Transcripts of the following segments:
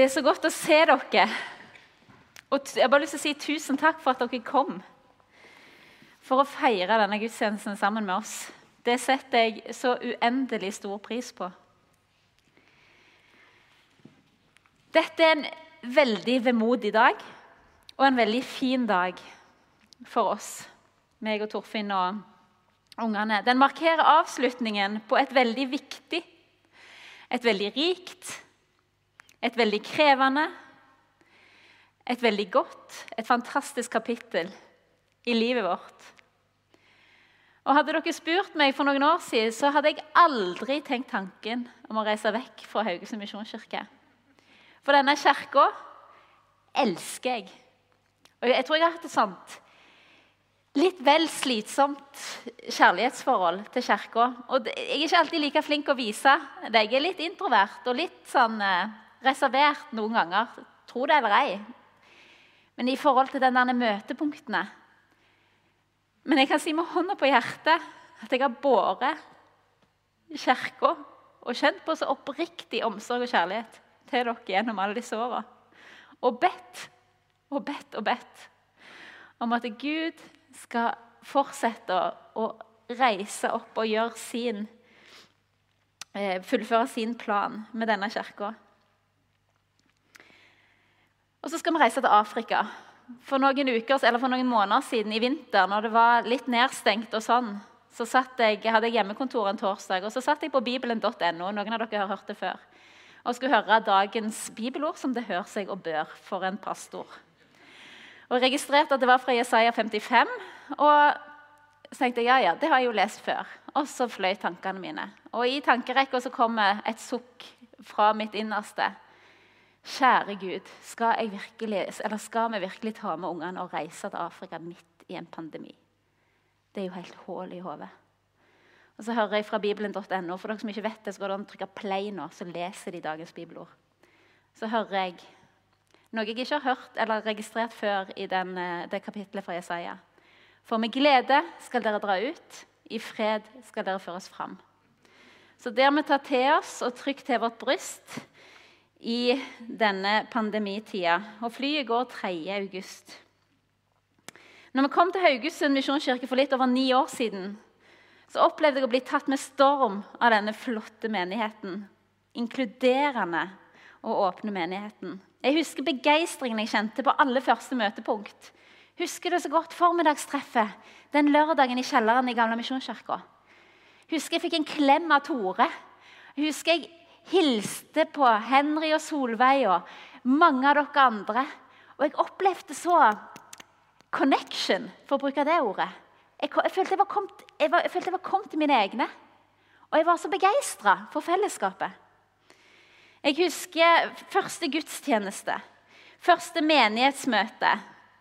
Det er så godt å se dere. Og jeg har bare lyst til å si tusen takk for at dere kom for å feire denne gudstjenesten sammen med oss. Det setter jeg så uendelig stor pris på. Dette er en veldig vemodig dag og en veldig fin dag for oss, meg og Torfinn og ungene. Den markerer avslutningen på et veldig viktig, et veldig rikt, et veldig krevende, et veldig godt, et fantastisk kapittel i livet vårt. Og Hadde dere spurt meg for noen år siden, så hadde jeg aldri tenkt tanken om å reise vekk fra Haugesund misjonskirke. For denne kirka elsker jeg. Og jeg tror jeg har hatt et sånt litt vel slitsomt kjærlighetsforhold til kirka. Og jeg er ikke alltid like flink å vise det. Jeg er litt introvert og litt sånn eh, reservert noen ganger. Tro det eller ei. Men i forhold til denne møtepunktene Men jeg kan si med hånda på hjertet at jeg har båret kirka og kjent på så oppriktig omsorg og kjærlighet til dere gjennom alle disse åra. Og bedt og bedt og bedt om at Gud skal fortsette å reise opp og gjøre sin eh, Fullføre sin plan med denne kirka. Og så skal vi reise til Afrika. For noen uker, eller for noen måneder siden i vinter, når det var litt nedstengt, og sånn, så jeg, jeg hjemmekontor en torsdag, og så satt jeg på bibelen.no. Noen av dere har hørt det før. Og skulle høre dagens bibelord, som det hører seg og bør for en pastor. Og registrerte at det var fra Jesaja 55. Og så tenkte jeg ja, ja, det har jeg jo lest før. Og så fløy tankene mine. Og i tankerekka så kommer et sukk fra mitt innerste. Kjære Gud, skal, virkelig, skal, vi virkelig ta med ungene og reise til Afrika midt i en pandemi? Det er jo helt hull i hodet. Og så hører jeg fra bibelen.no. For dere som ikke vet det, så går det an å trykke 'play' nå, så leser de dagens bibelord. Så hører jeg noe jeg ikke har hørt eller registrert før i den, eh, det kapitlet fra Jesaja. For med glede skal dere dra ut, i fred skal dere føres fram. Så det har vi tatt til oss og trykt til vårt bryst i denne pandemitida. Og flyet går 3. august. Når vi kom til Haugesund misjonskirke for litt over ni år siden, så opplevde jeg å bli tatt med storm av denne flotte menigheten. Inkluderende og åpne menigheten. Jeg husker begeistringen jeg kjente på alle første møtepunkt. Husker det så godt formiddagstreffet den lørdagen i kjelleren i Gamle Misjonskirka. Husker jeg fikk en klem av Tore. Husker jeg hilste på Henry og Solveig og mange av dere andre. Og jeg opplevde så connection, for å bruke det ordet. Jeg, jeg, følte jeg, var følte jeg kommet til mine egne. Og jeg var så begeistra for fellesskapet. Jeg husker første gudstjeneste, første menighetsmøte.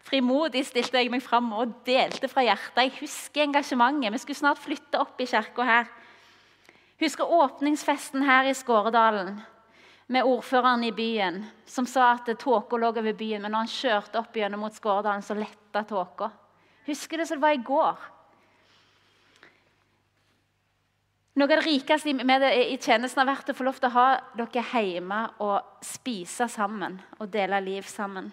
Frimodig stilte jeg meg fram og delte fra hjertet. Jeg husker engasjementet. Vi skulle snart flytte opp i kirka her. Husker åpningsfesten her i Skåredalen med ordføreren i byen, som sa at tåka lå over byen, men når han kjørte opp gjennom mot Skåredalen, så letta tåka. Husker det som det var i går. Noe av det rikeste med det i tjenesten har vært å få lov til å ha dere hjemme og spise sammen og dele liv sammen.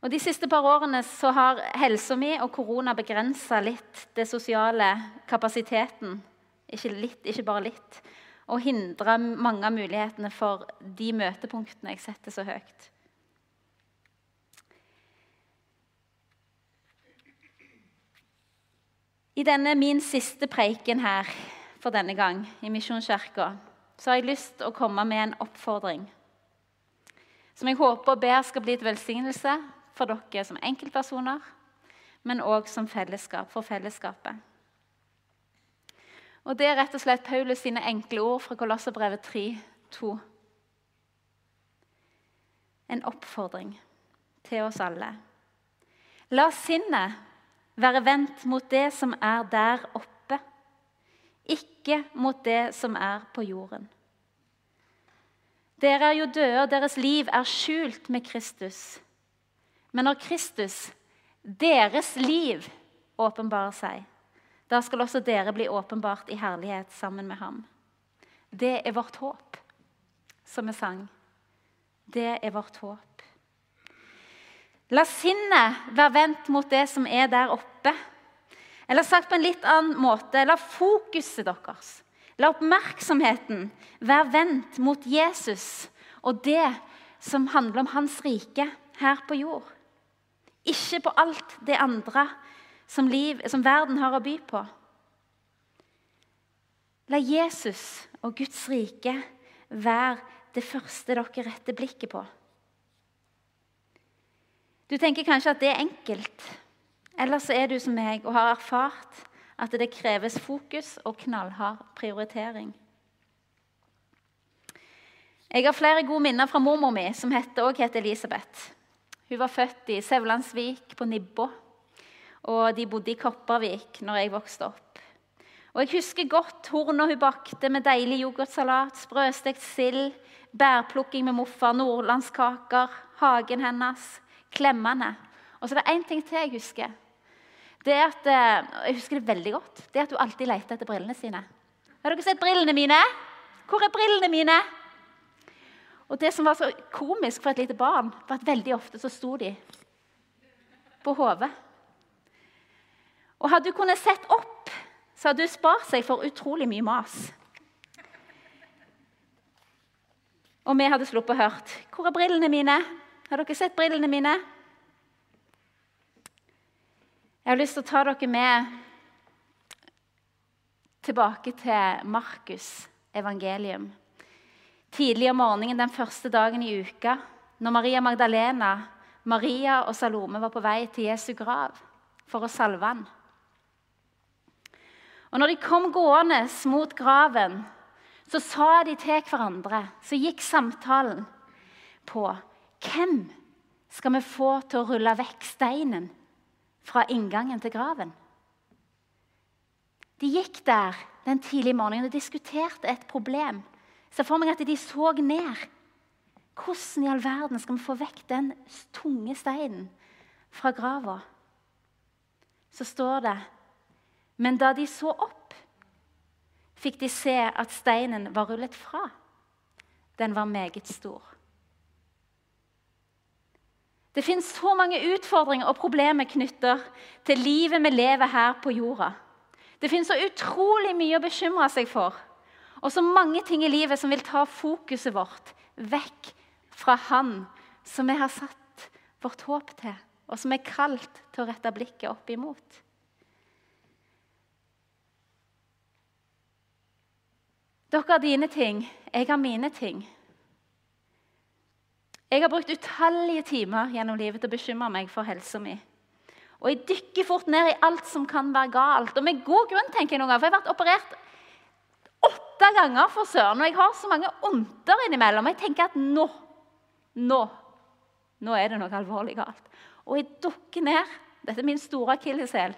Og De siste par årene så har helsa mi og korona begrensa litt det sosiale kapasiteten ikke litt, ikke bare litt. Og hindre mange av mulighetene for de møtepunktene jeg setter så høyt. I denne min siste preiken her for denne gang i Misjonskirka så har jeg lyst til å komme med en oppfordring som jeg håper og ber skal bli til velsignelse for dere som enkeltpersoner, men òg som fellesskap, for fellesskapet. Og Det er rett og slett Paulus sine enkle ord fra Kolosserbrevet 3, 2. En oppfordring til oss alle. La sinnet være vendt mot det som er der oppe, ikke mot det som er på jorden. Dere er jo døde, og deres liv er skjult med Kristus. Men når Kristus, deres liv, åpenbarer seg, da skal også dere bli åpenbart i herlighet sammen med ham. Det er vårt håp, som vi sang. Det er vårt håp. La sinnet være vendt mot det som er der oppe. Eller sagt på en litt annen måte la fokuset deres, la oppmerksomheten være vendt mot Jesus og det som handler om hans rike her på jord. Ikke på alt det andre som, liv, som verden har å by på. La Jesus og Guds rike være det første dere retter blikket på. Du tenker kanskje at det er enkelt. Eller så er du som meg og har erfart at det kreves fokus og knallhard prioritering. Jeg har flere gode minner fra mormor mi, som også het Elisabeth. Hun var født i Sevlandsvik på Nibbå, og de bodde i Kopervik når jeg vokste opp. Og Jeg husker godt horna hun bakte med deilig yoghurtsalat, sprøstekt sild, bærplukking med moffa, nordlandskaker, hagen hennes, klemmene. Og så er det én ting til jeg husker. Det er at, eh, jeg husker det veldig godt. Det er at hun alltid leter etter brillene sine. Har dere sett brillene mine? Hvor er brillene mine? Og Det som var så komisk for et lite barn, var at veldig ofte så sto de på hodet. Og hadde hun kunnet sett opp, så hadde hun spart seg for utrolig mye mas. Og vi hadde sluppet å hørt 'Hvor er brillene mine?' Har dere sett brillene mine? Jeg har lyst til å ta dere med tilbake til Markus' evangelium tidlig om morgenen den første dagen i uka, når Maria Magdalena, Maria og Salome var på vei til Jesu grav for å salve han. Og når de kom gående mot graven, så sa de til hverandre Så gikk samtalen på hvem skal vi få til å rulle vekk steinen fra inngangen til graven? De gikk der den tidlige morgenen og diskuterte et problem. Se for meg at de så ned. Hvordan i all verden skal vi få vekk den tunge steinen fra grava? Så står det Men da de så opp, fikk de se at steinen var rullet fra. Den var meget stor. Det fins så mange utfordringer og problemer knytter til livet vi lever her på jorda. Det fins så utrolig mye å bekymre seg for. Og så mange ting i livet som vil ta fokuset vårt vekk fra Han som vi har satt vårt håp til, og som er kalt til å rette blikket opp imot. Dere har dine ting, jeg har mine ting. Jeg har brukt utallige timer gjennom livet til å bekymre meg for helsa mi. Og jeg dykker fort ned i alt som kan være galt. Og med god grunn, tenker jeg noen ganger, for jeg har vært operert åtte ganger, for søren. Og jeg har så mange onter innimellom. Jeg tenker at nå, nå, nå er det noe alvorlig galt. Og jeg dukker ned. Dette er min store akilleshæl.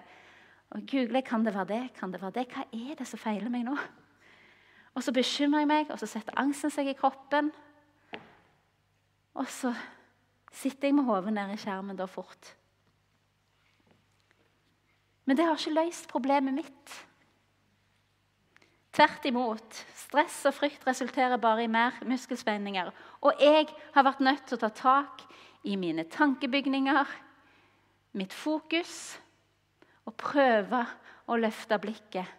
Og googler kan det være det, kan det være det. Hva er det som feiler meg nå? Og så bekymrer jeg meg, og så setter angsten seg i kroppen. Og så sitter jeg med hodet nede i skjermen da fort. Men det har ikke løst problemet mitt. Tvert imot. Stress og frykt resulterer bare i mer muskelspenninger. Og jeg har vært nødt til å ta tak i mine tankebygninger, mitt fokus, og prøve å løfte blikket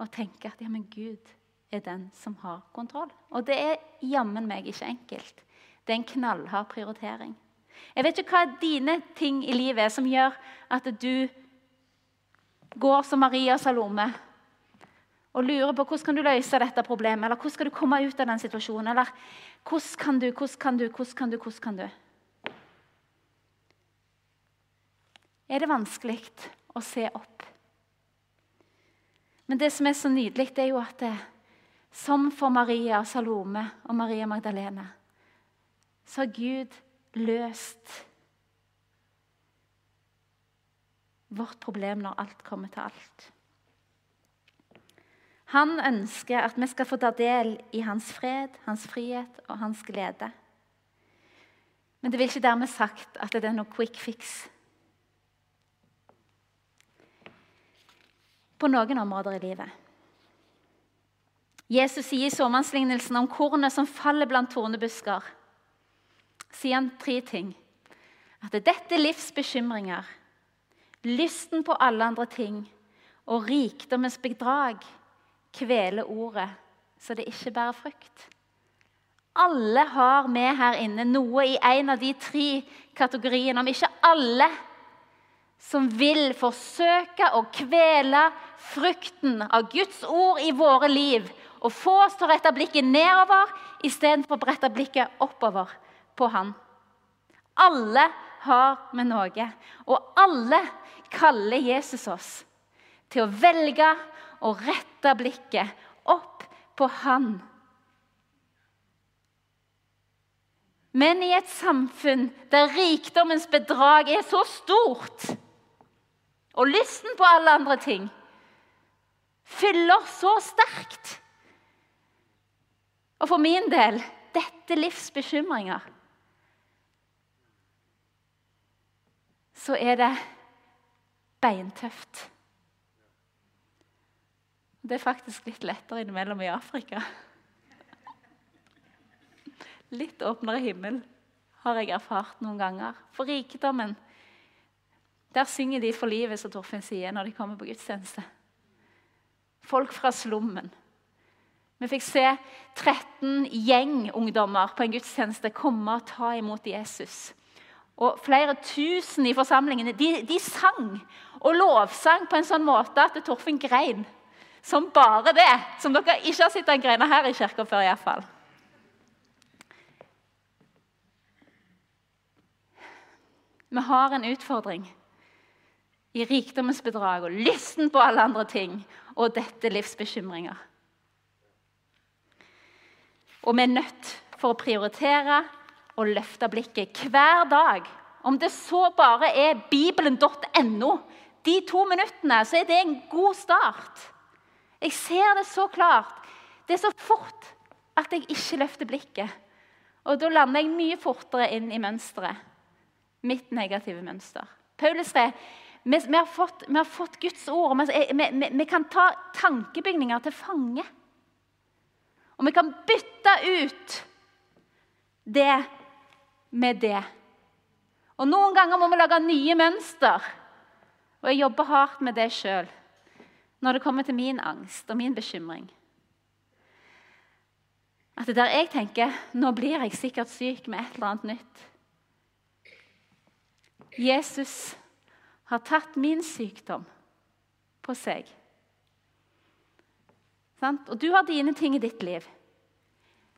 og tenke at ja, men Gud er den som har kontroll. Og det er jammen meg ikke enkelt. Det er en knallhard prioritering. Jeg vet ikke hva dine ting i livet er som gjør at du går som Maria Salome og lurer på hvordan kan du løse dette problemet, eller hvordan skal du komme ut av den situasjonen, eller hvordan kan du, hvordan kan du, hvordan kan du, hvordan kan du? Er det vanskelig å se opp? Men det som er så nydelig, det er jo at det, som for Maria Salome og Maria Magdalene, så har Gud løst vårt problem når alt kommer til alt. Han ønsker at vi skal få ta del i hans fred, hans frihet og hans glede. Men det vil ikke dermed sagt at det er noe quick fix. På noen områder i livet. Jesus sier i såmannslignelsen om kornet som faller blant tornebusker. sier han tre ting. At dette er livs bekymringer, lysten på alle andre ting og rikdommens bedrag kveler ordet, så det ikke bærer frukt. Alle har med her inne noe i en av de tre kategoriene, om ikke alle, som vil forsøke å kvele frukten av Guds ord i våre liv og få oss til å rette blikket nedover istedenfor å brette blikket oppover på Han. Alle har vi noe, og alle kaller Jesus oss til å velge å rette blikket opp på Han Men i et samfunn der rikdommens bedrag er så stort, og lysten på alle andre ting fyller så sterkt Og for min del dette livs bekymringer Så er det beintøft. Det er faktisk litt lettere innimellom i Afrika. Litt åpnere himmel har jeg erfart noen ganger. For rikdommen Der synger de for livet, som Torfinn sier, når de kommer på gudstjeneste. Folk fra slummen. Vi fikk se 13 gjengungdommer på en gudstjeneste komme og ta imot Jesus. Og Flere tusen i forsamlingene de, de sang og lovsang på en sånn måte at Torfinn grein. Som bare det. Som dere ikke har sett han greina her i kirka før. I hvert fall. Vi har en utfordring i rikdommens bedrag og lysten på alle andre ting og dette livsbekymringer. Og vi er nødt for å prioritere og løfte blikket hver dag. Om det så bare er bibelen.no, de to minuttene, så er det en god start. Jeg ser det så klart. Det er så fort at jeg ikke løfter blikket. Og da lander jeg mye fortere inn i mønsteret mitt negative mønster. Paulus sier vi, vi, har fått, vi, har fått, Guds ord. Vi, vi, kan ta tankebygninger til fange. Og vi kan bytte ut det med det. Og Noen ganger må vi lage nye mønster. Og jeg jobber hardt med det sjøl når det kommer til min angst og min bekymring. At det der jeg tenker nå blir jeg sikkert syk med et eller annet nytt. Jesus har tatt min sykdom på seg. Og du har dine ting i ditt liv.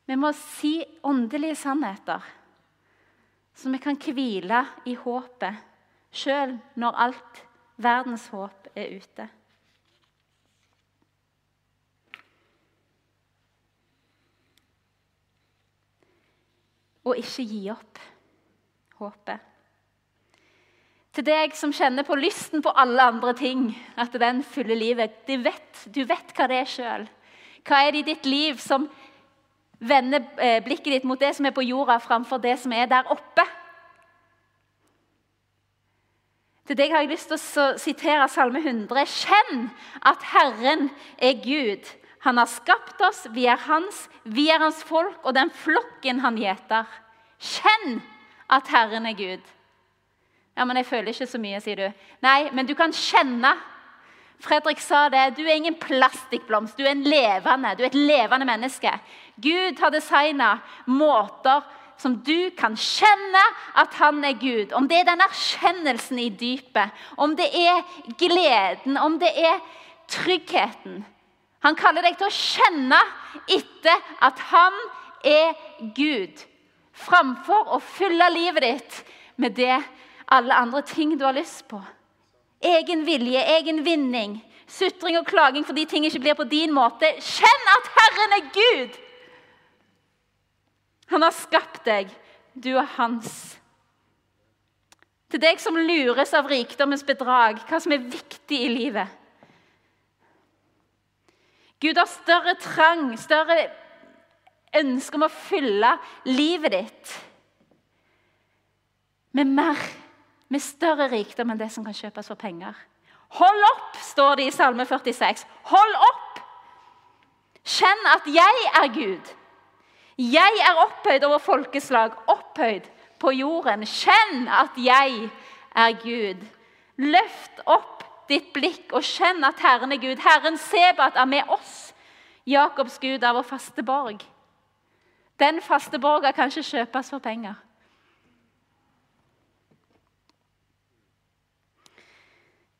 Vi må si åndelige sannheter, så vi kan hvile i håpet sjøl når alt verdens håp er ute. Og ikke gi opp håpet. Til deg som kjenner på lysten på alle andre ting, at den fyller livet. Du vet, du vet hva det er sjøl. Hva er det i ditt liv som vender eh, blikket ditt mot det som er på jorda, framfor det som er der oppe? Til deg har jeg lyst til å sitere Salme 100. Kjenn at Herren er Gud. Han har skapt oss, vi er hans, vi er hans folk og den flokken han gjeter. Kjenn at Herren er Gud. Ja, men jeg føler ikke så mye, sier du. Nei, men du kan kjenne. Fredrik sa det. Du er ingen plastikkblomst. Du er en levende, du er et levende menneske. Gud har designa måter som du kan kjenne at han er Gud. Om det er den erkjennelsen i dypet, om det er gleden, om det er tryggheten. Han kaller deg til å kjenne etter at han er Gud, framfor å fylle livet ditt med det alle andre ting du har lyst på. Egen vilje, egen vinning, sutring og klaging fordi ting ikke blir på din måte. Kjenn at Herren er Gud! Han har skapt deg. Du er hans. Til deg som lures av rikdommens bedrag, hva som er viktig i livet. Gud har større trang, større ønske om å fylle livet ditt med mer med større rikdom enn det som kan kjøpes for penger. Hold opp, står det i Salme 46. Hold opp! Kjenn at jeg er Gud. Jeg er opphøyd over folkeslag, opphøyd på jorden. Kjenn at jeg er Gud. Løft opp ditt blikk og kjenn at Herren er Gud. Herren Sebat er med oss. Jakobs Gud er vår faste borg. Den faste borga kan ikke kjøpes for penger.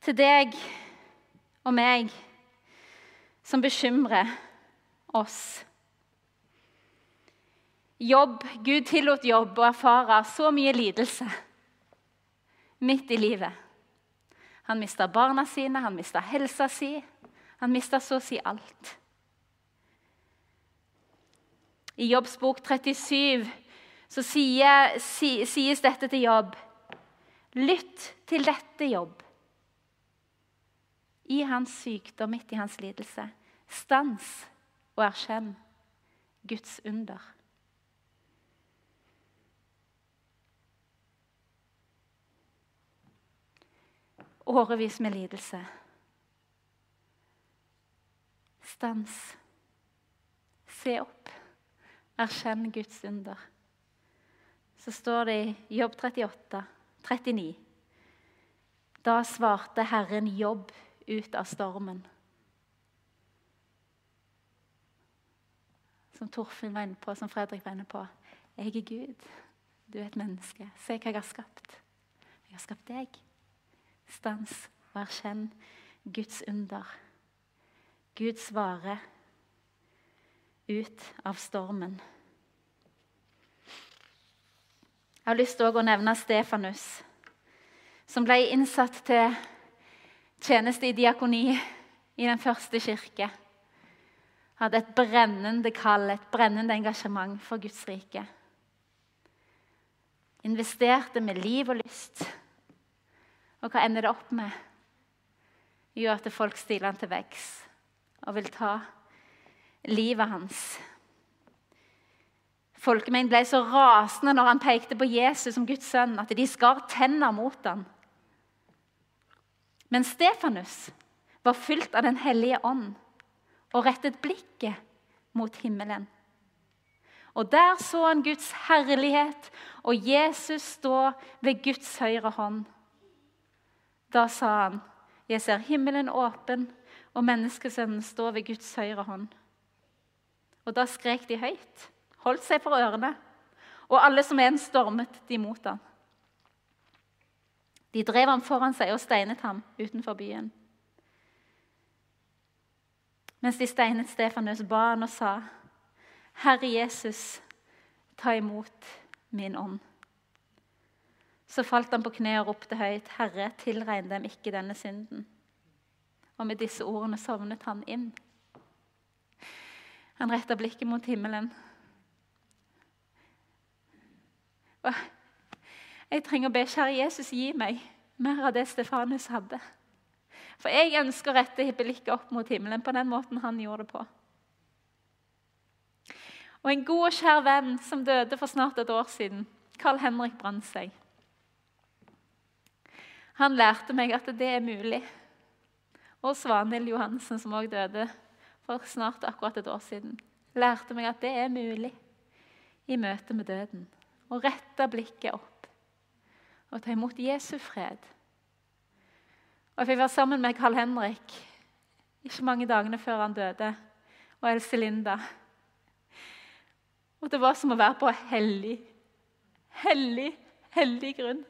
Til deg og meg som bekymrer oss. Jobb, Gud tillot jobb å erfare så mye lidelse midt i livet. Han mista barna sine, han mista helsa si. Han mista så å si alt. I Jobbs bok 37 så sies dette til Jobb. Lytt til dette, Jobb. I hans sykdom, midt i hans lidelse. Stans og erkjenn Guds under. Årevis med lidelse. Stans. Se opp. Erkjenn Guds under. Så står det i Jobb 38, 39. Da svarte Herren Jobb ut av stormen. Som Torfinn var inne på, som Fredrik var inne på. Jeg er Gud. Du er et menneske. Se hva jeg har skapt. Jeg har skapt deg. Stans og erkjenn Guds under. Gud svarer ut av stormen. Jeg har lyst til å nevne Stefanus, som ble innsatt til tjeneste i diakoni i den første kirke. Hadde et brennende kall, et brennende engasjement for Guds rike. Investerte med liv og lyst. Og hva ender det opp med? Jo, at folk stiller han til veggs og vil ta livet hans. Folkemengden ble så rasende når han pekte på Jesus som Guds sønn, at de skar tenner mot ham. Men Stefanus var fylt av Den hellige ånd og rettet blikket mot himmelen. Og Der så han Guds herlighet og Jesus stå ved Guds høyre hånd. Da sa han, 'Jeg ser himmelen åpen og menneskesønnen stå ved Guds høyre hånd.' Og da skrek de høyt, holdt seg for ørene, og alle som en stormet de mot ham. De drev ham foran seg og steinet ham utenfor byen. Mens de steinet Stefanus, ba han og sa, 'Herre Jesus, ta imot min ånd.' Så falt han på kne og ropte høyt, 'Herre, tilregn dem ikke denne synden.' Og med disse ordene sovnet han inn. Han retta blikket mot himmelen. Og jeg trenger å be kjære Jesus gi meg mer av det Stefanus hadde. For jeg ønsker å rette blikket opp mot himmelen på den måten han gjorde det på. Og En god og kjær venn som døde for snart et år siden, Carl Henrik Brandtzæg. Han lærte meg at det er mulig. Og Svanhild Johansen, som også døde for snart akkurat et år siden, lærte meg at det er mulig i møte med døden. Å rette blikket opp og ta imot Jesu fred. Og Jeg fikk være sammen med Carl Henrik ikke mange dagene før han døde, og Else Linda. Og det var som å være på hellig, hellig, hellig grunn.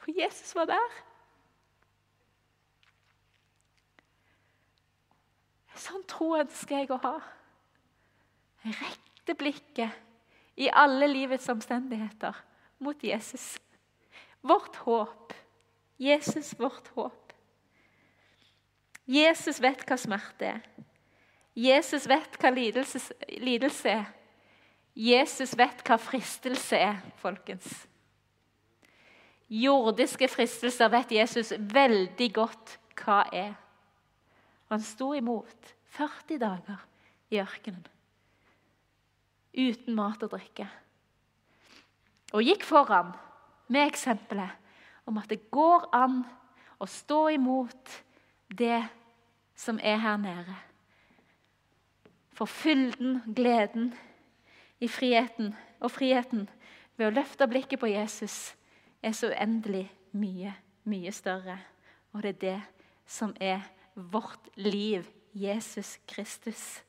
For Jesus var der. Sånn tro ønsker jeg å ha. Rette blikket i alle livets omstendigheter mot Jesus. Vårt håp. Jesus, vårt håp. Jesus vet hva smerte er. Jesus vet hva lidelse, lidelse er. Jesus vet hva fristelse er, folkens. Jordiske fristelser vet Jesus veldig godt hva er. Han sto imot 40 dager i ørkenen uten mat og drikke. Og gikk foran med eksempelet om at det går an å stå imot det som er her nede. For fylden, gleden, i friheten. Og friheten ved å løfte blikket på Jesus er så uendelig mye, mye større. Og det er det som er vårt liv. Jesus Kristus.